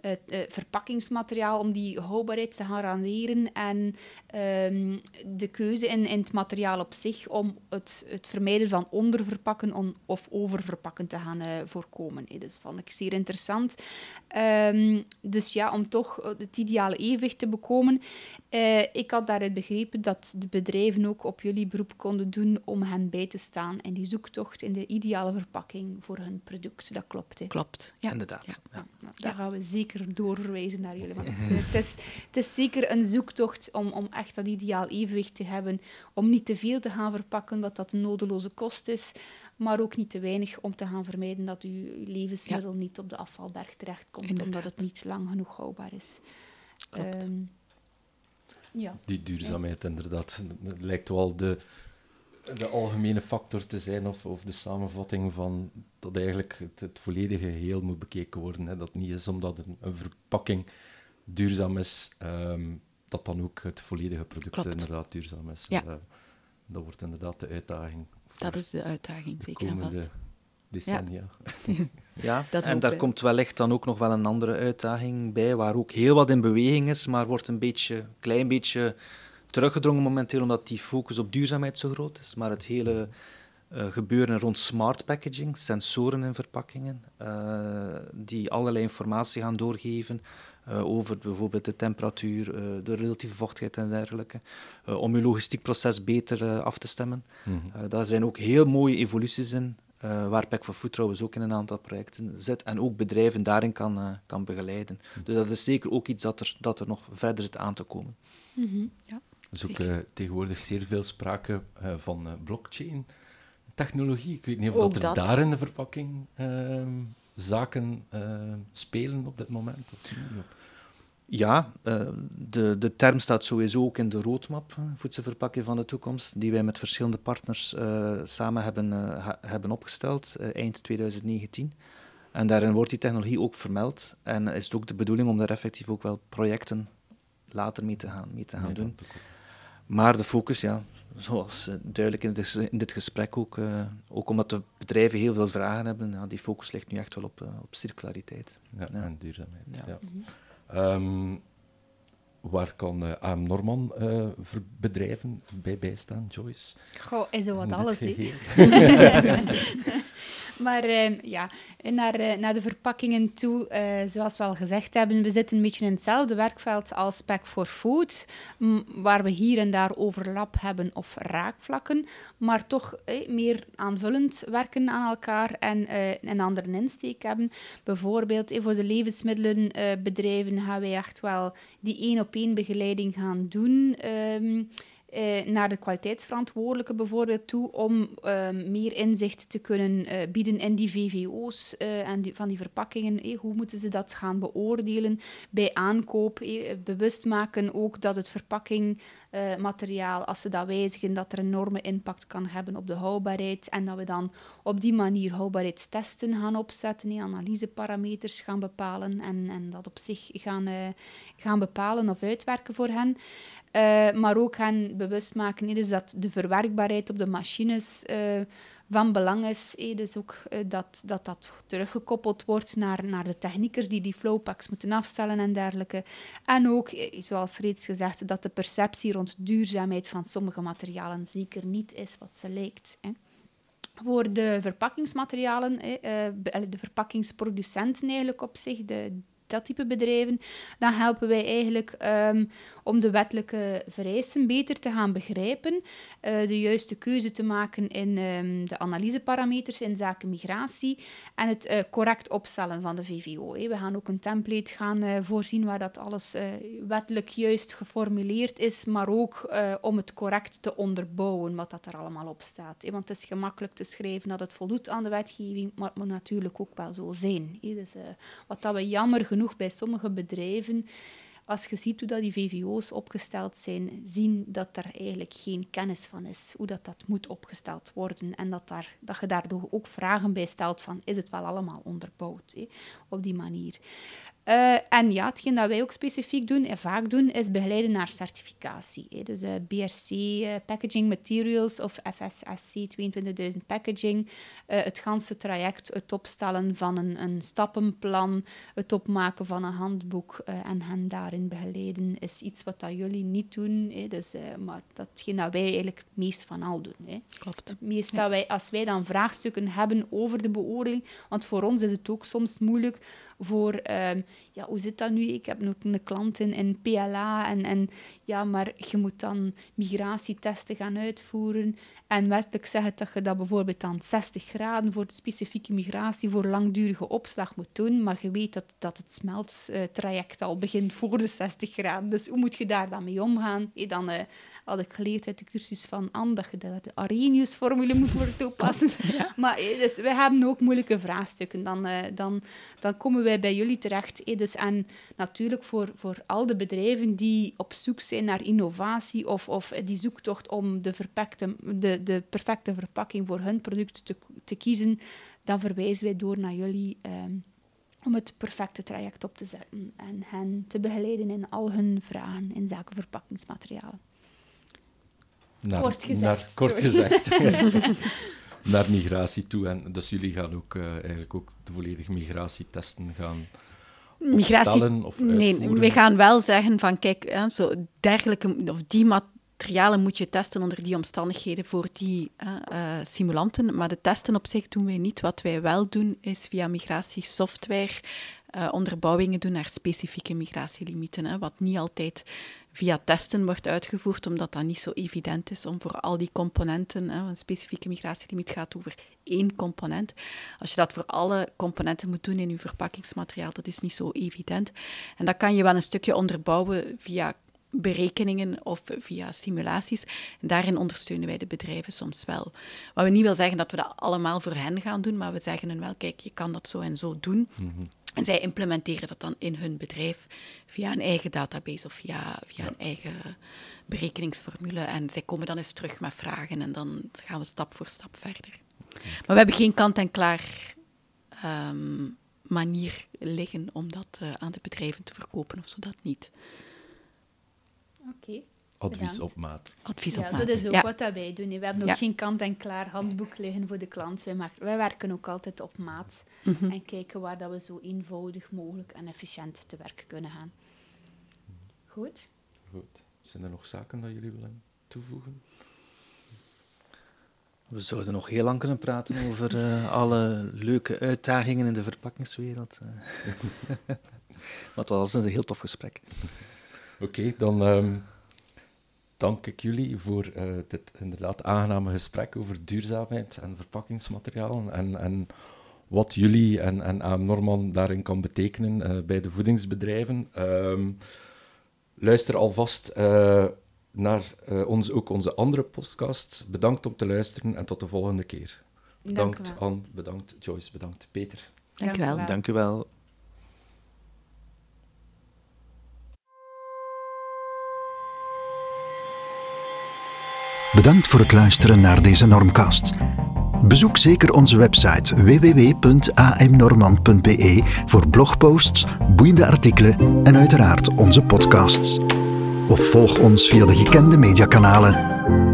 het uh, verpakkingsmateriaal om die houdbaarheid te garanderen en um, de keuze in, in, het materiaal op zich om het, het vermijden van onderverpakken on, of oververpakken te gaan voorkomen. Hè. Dus vond ik zeer interessant. Um, dus ja, om toch het ideale evenwicht te bekomen. ik had daaruit begrepen dat de bedrijven ook op jullie beroep konden doen om hen bij te staan en die zoektocht in de ideale verpakking voor hun product. Dat klopt. Hè. Klopt, ja. Inderdaad. Ja. Ja. Nou, daar gaan we zeker doorverwijzen naar jullie. het, is, het is zeker een zoektocht om, om echt dat ideaal evenwicht te hebben. Om niet te veel te gaan verpakken, wat dat een nodeloze kost is. Maar ook niet te weinig om te gaan vermijden dat uw levensmiddel niet op de afvalberg terechtkomt, Inderdaad. omdat het niet lang genoeg houdbaar is. Um, ja. Die duurzaamheid, inderdaad. Dat lijkt wel de, de algemene factor te zijn of, of de samenvatting van dat eigenlijk het, het volledige geheel moet bekeken worden. Hè. Dat niet is omdat een, een verpakking duurzaam is, um, dat dan ook het volledige product Klopt. inderdaad duurzaam is. Ja. Uh, dat wordt inderdaad de uitdaging. Dat is de uitdaging, zeker en vast. decennia. Ja, ja en daar komt wellicht dan ook nog wel een andere uitdaging bij, waar ook heel wat in beweging is, maar wordt een beetje, klein beetje teruggedrongen momenteel omdat die focus op duurzaamheid zo groot is. Maar het hele uh, gebeuren rond smart packaging, sensoren in verpakkingen, uh, die allerlei informatie gaan doorgeven uh, over bijvoorbeeld de temperatuur, de relatieve vochtigheid en dergelijke, om je logistiek proces beter af te stemmen. Mm -hmm. daar zijn ook heel mooie evoluties in, waar Pack for Food trouwens ook in een aantal projecten zit en ook bedrijven daarin kan, kan begeleiden. Mm -hmm. Dus dat is zeker ook iets dat er, dat er nog verder zit aan te komen. Mm -hmm. ja. Er is ook uh, tegenwoordig zeer veel sprake uh, van uh, blockchain technologie. Ik weet niet of dat er dat. daar in de verpakking ehm, zaken spelen op dit moment. Of niet. Ja, de, de term staat sowieso ook in de roadmap, voedselverpakking van de toekomst, die wij met verschillende partners samen hebben, hebben opgesteld eind 2019. En daarin wordt die technologie ook vermeld. En is het ook de bedoeling om daar effectief ook wel projecten later mee te gaan, mee te gaan nee, doen. Maar de focus, ja, zoals uh, duidelijk in dit, in dit, gesprek ook, uh, ook omdat de bedrijven heel veel vragen hebben, ja, die focus ligt nu echt wel op, uh, op circulariteit. Ja, ja, en duurzaamheid. Ja. Mm -hmm. um, waar kan AM Norman bedrijven bij bijstaan, Joyce? Goh, is er wat alles, Maar uh, ja, naar, uh, naar de verpakkingen toe, uh, zoals we al gezegd hebben, we zitten een beetje in hetzelfde werkveld als Pack for Food, waar we hier en daar overlap hebben of raakvlakken, maar toch meer aanvullend werken aan elkaar en een andere insteek hebben. Bijvoorbeeld voor de levensmiddelenbedrijven gaan wij echt wel die één-op-één begeleiding gaan doen. Um, eh, naar de kwaliteitsverantwoordelijke bijvoorbeeld toe om uh, meer inzicht te kunnen uh, bieden in die VVO's uh, en van die verpakkingen. Eh, hoe moeten ze dat gaan beoordelen bij aankoop? bewust maken ook dat het verpakkingmateriaal, als ze dat wijzigen, dat er een enorme impact kan hebben op de houdbaarheid en dat we dan op die manier houdbaarheidstesten gaan opzetten, analyseparameters gaan bepalen en, en dat op zich gaan, gaan bepalen of uitwerken voor hen. Uh, maar ook gaan bewust maken dus dat de verwerkbaarheid op de machines uh, van belang is. Eh, dus ook uh, dat, dat dat teruggekoppeld wordt naar, naar de techniekers die die flowpacks moeten afstellen en dergelijke. En ook, zoals reeds gezegd, dat de perceptie rond duurzaamheid van sommige materialen zeker niet is wat ze lijkt. Voor de verpakkingsmaterialen, de verpakkingsproducenten eigenlijk op zich, de, dat type bedrijven, dan helpen wij eigenlijk um, om de wettelijke vereisten beter te gaan begrijpen, uh, de juiste keuze te maken in um, de analyseparameters in zaken migratie en het uh, correct opstellen van de VVO. Hè. We gaan ook een template gaan uh, voorzien waar dat alles wettelijk juist geformuleerd is, maar ook om het correct te onderbouwen wat dat er allemaal op staat. Hè. Want het is gemakkelijk te schrijven dat het voldoet aan de wetgeving, maar het moet natuurlijk ook wel zo zijn. Dus, wat dat we jammer genoeg bij sommige bedrijven als je ziet hoe dat die VVO's opgesteld zijn, zien dat er eigenlijk geen kennis van is, hoe dat, dat moet opgesteld worden. En dat, daar, dat je daardoor ook vragen bij stelt van, is het wel allemaal onderbouwd, op die manier. Uh, en ja, hetgeen dat wij ook specifiek doen en vaak doen, is begeleiden naar certificatie. Hè. Dus uh, BRC uh, Packaging Materials of FSSC 22000 Packaging. het ganse traject, het opstellen van een, een stappenplan, het opmaken van een handboek en hen daarin begeleiden, is iets wat dat jullie niet doen. Hè. Dus, maar datgene dat wij eigenlijk het meest van al doen. Hè. Klopt. Meest dat wij, als wij dan vraagstukken hebben over de beoordeling, want voor ons is het ook soms moeilijk voor, ehm, ja, hoe zit dat nu? Ik heb nog een klant in, in PLA en, en ja, maar je moet dan migratietesten gaan uitvoeren en werkelijk zeggen dat je dat bijvoorbeeld aan 60 graden voor de specifieke migratie voor langdurige opslag moet doen, maar je weet dat, dat het smelttraject al begint voor de 60 graden. Dus hoe moet je daar dan mee omgaan? dan uh, had ik geleerd uit de cursus van Anne dat je daar de Arrhenius-formule moet voor toepassen. Maar eh, dus we hebben ook moeilijke vraagstukken. Dan, uh, dan, dan komen wij bij jullie terecht. Eh, dus, en natuurlijk voor, voor al de bedrijven die op zoek zijn naar innovatie of, of die zoektocht om de, verpakte, de, de perfecte verpakking voor hun product te, te kiezen, dan verwijzen wij door naar jullie. Ehm, om het perfecte traject op te zetten en hen te begeleiden in al hun vragen in zaken verpakkingsmaterialen. Naar, kort gezegd. Naar, kort gezegd. naar migratie toe. En dus jullie gaan ook uh, eigenlijk ook de volledige migratietesten gaan migratie, of Nee, we gaan wel zeggen van kijk, hè, zo dergelijke, of die materialen moet je testen onder die omstandigheden voor die uh, simulanten. Maar de testen op zich doen wij niet. Wat wij wel doen, is via migratiesoftware uh, onderbouwingen doen naar specifieke migratielimieten. Hè, wat niet altijd via testen wordt uitgevoerd, omdat dat niet zo evident is om voor al die componenten, hè, een specifieke migratielimiet gaat over één component. Als je dat voor alle componenten moet doen in je verpakkingsmateriaal, dat is niet zo evident. En dat kan je wel een stukje onderbouwen via berekeningen of via simulaties. Daarin ondersteunen wij de bedrijven soms wel. Wat we niet wil zeggen dat we dat allemaal voor hen gaan doen, maar we zeggen hen wel, kijk, je kan dat zo en zo doen. Mhm. En zij implementeren dat dan in hun bedrijf via een eigen database of via, via een eigen berekeningsformule. En zij komen dan eens terug met vragen en dan gaan we stap voor stap verder. Maar we hebben geen kant-en-klaar ehm, manier liggen om dat uh, aan de bedrijven te verkopen of zo, dat niet. Oké. Advies op maat. Advies op ja, maat. Dat is ook wat wij doen. We hebben ook geen kant-en-klaar handboek liggen voor de klant. Wij, wij werken ook altijd op maat mhm. en kijken waar dat we zo eenvoudig mogelijk en efficiënt te werk kunnen gaan. Goed? Goed. Zijn er nog zaken dat jullie willen toevoegen? We zouden nog heel lang kunnen praten over uh, alle leuke uitdagingen in de verpakkingswereld. Eh. maar het was een heel tof gesprek. Oké, dan um, dank ik jullie voor uh, dit inderdaad aangename gesprek over duurzaamheid en verpakkingsmaterialen en, en wat jullie en, en AM Norman daarin kan betekenen uh, bij de voedingsbedrijven. Um, luister alvast uh, naar ons, ook onze andere podcast. Bedankt om te luisteren en tot de volgende keer. Bedankt Anne, bedankt Joyce, bedankt Peter. Dank u wel. Dank u wel. Bedankt voor het luisteren naar deze Normcast. Bezoek zeker onze website www.amnormand.be voor blogposts, boeiende artikelen en uiteraard onze podcasts. Of volg ons via de gekende mediakanalen.